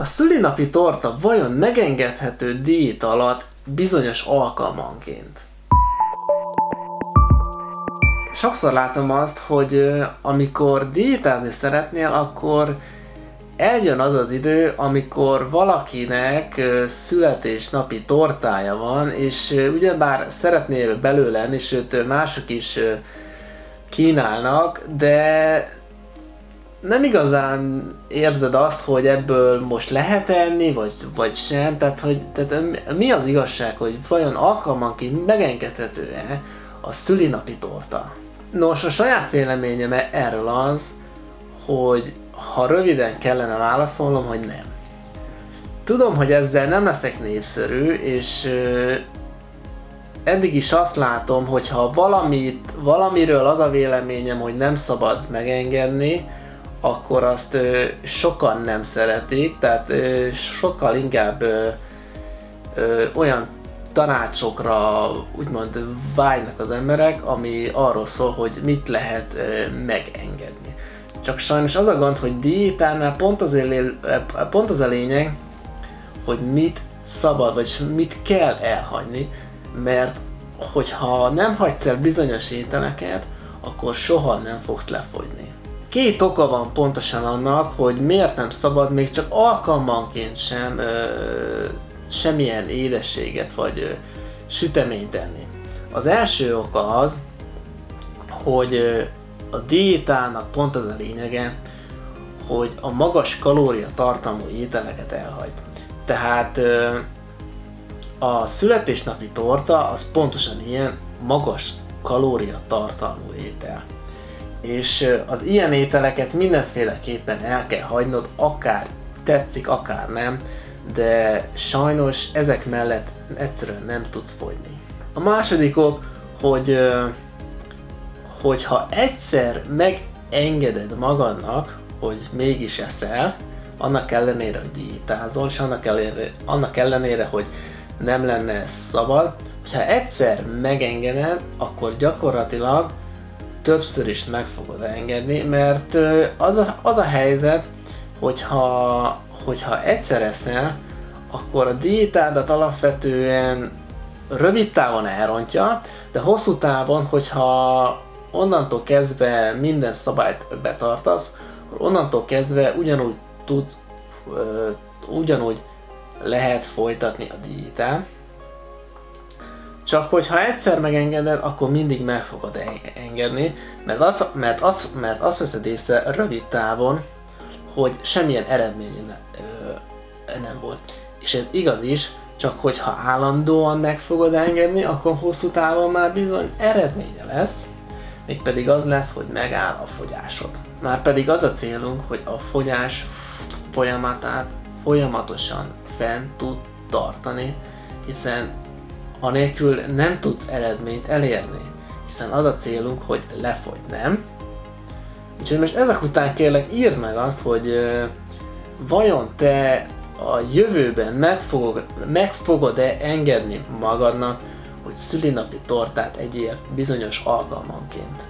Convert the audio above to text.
A szülinapi torta vajon megengedhető diéta alatt bizonyos alkalmanként? Sokszor látom azt, hogy amikor diétázni szeretnél, akkor eljön az az idő, amikor valakinek születésnapi tortája van, és ugyebár szeretnél belőle lenni, sőt mások is kínálnak, de nem igazán érzed azt, hogy ebből most lehet enni, vagy, vagy sem, tehát, hogy, tehát mi az igazság, hogy vajon alkalmanként megengedhető-e a szülinapi torta? Nos, a saját véleményem erről az, hogy ha röviden kellene válaszolnom, hogy nem. Tudom, hogy ezzel nem leszek népszerű, és eddig is azt látom, hogy ha valamit, valamiről az a véleményem, hogy nem szabad megengedni, akkor azt ö, sokan nem szeretik, tehát ö, sokkal inkább ö, ö, olyan tanácsokra úgymond vágynak az emberek, ami arról szól, hogy mit lehet ö, megengedni. Csak sajnos az a gond, hogy diétánál pont az, pont az a lényeg, hogy mit szabad, vagy mit kell elhagyni, mert hogyha nem hagysz el bizonyos ételeket, akkor soha nem fogsz lefogyni. Két oka van pontosan annak, hogy miért nem szabad még csak alkalmanként sem ö, semmilyen édességet vagy ö, süteményt enni. Az első oka az, hogy ö, a diétának pont az a lényege, hogy a magas kalóriatartalmú ételeket elhagy. Tehát ö, a születésnapi torta az pontosan ilyen magas kalóriatartalmú étel és az ilyen ételeket mindenféleképpen el kell hagynod, akár tetszik, akár nem, de sajnos ezek mellett egyszerűen nem tudsz fogyni. A másodikok, hogy hogyha egyszer megengeded magadnak, hogy mégis eszel, annak ellenére, hogy diétázol, és annak ellenére, annak ellenére, hogy nem lenne szabad, hogyha egyszer megengeded, akkor gyakorlatilag többször is meg fogod engedni, mert az a, az a helyzet, hogyha, hogyha egyszer eszel, akkor a diétádat alapvetően rövid távon elrontja, de hosszú távon, hogyha onnantól kezdve minden szabályt betartasz, akkor onnantól kezdve ugyanúgy tudsz, ugyanúgy lehet folytatni a diétát, csak hogyha egyszer megengeded, akkor mindig meg fogod engedni, mert, az, mert, az, mert azt veszed észre rövid távon, hogy semmilyen eredmény ne, ö, nem volt. És ez igaz is, csak hogyha állandóan meg fogod engedni, akkor hosszú távon már bizony eredménye lesz, mégpedig az lesz, hogy megáll a fogyásod. Már pedig az a célunk, hogy a fogyás folyamatát folyamatosan fent tud tartani, hiszen anélkül nem tudsz eredményt elérni, hiszen az a célunk, hogy lefogy, nem? Úgyhogy most ezek után kérlek írd meg azt, hogy uh, vajon te a jövőben meg fogod, meg fogod-e engedni magadnak, hogy szülinapi tortát egyél bizonyos alkalmanként.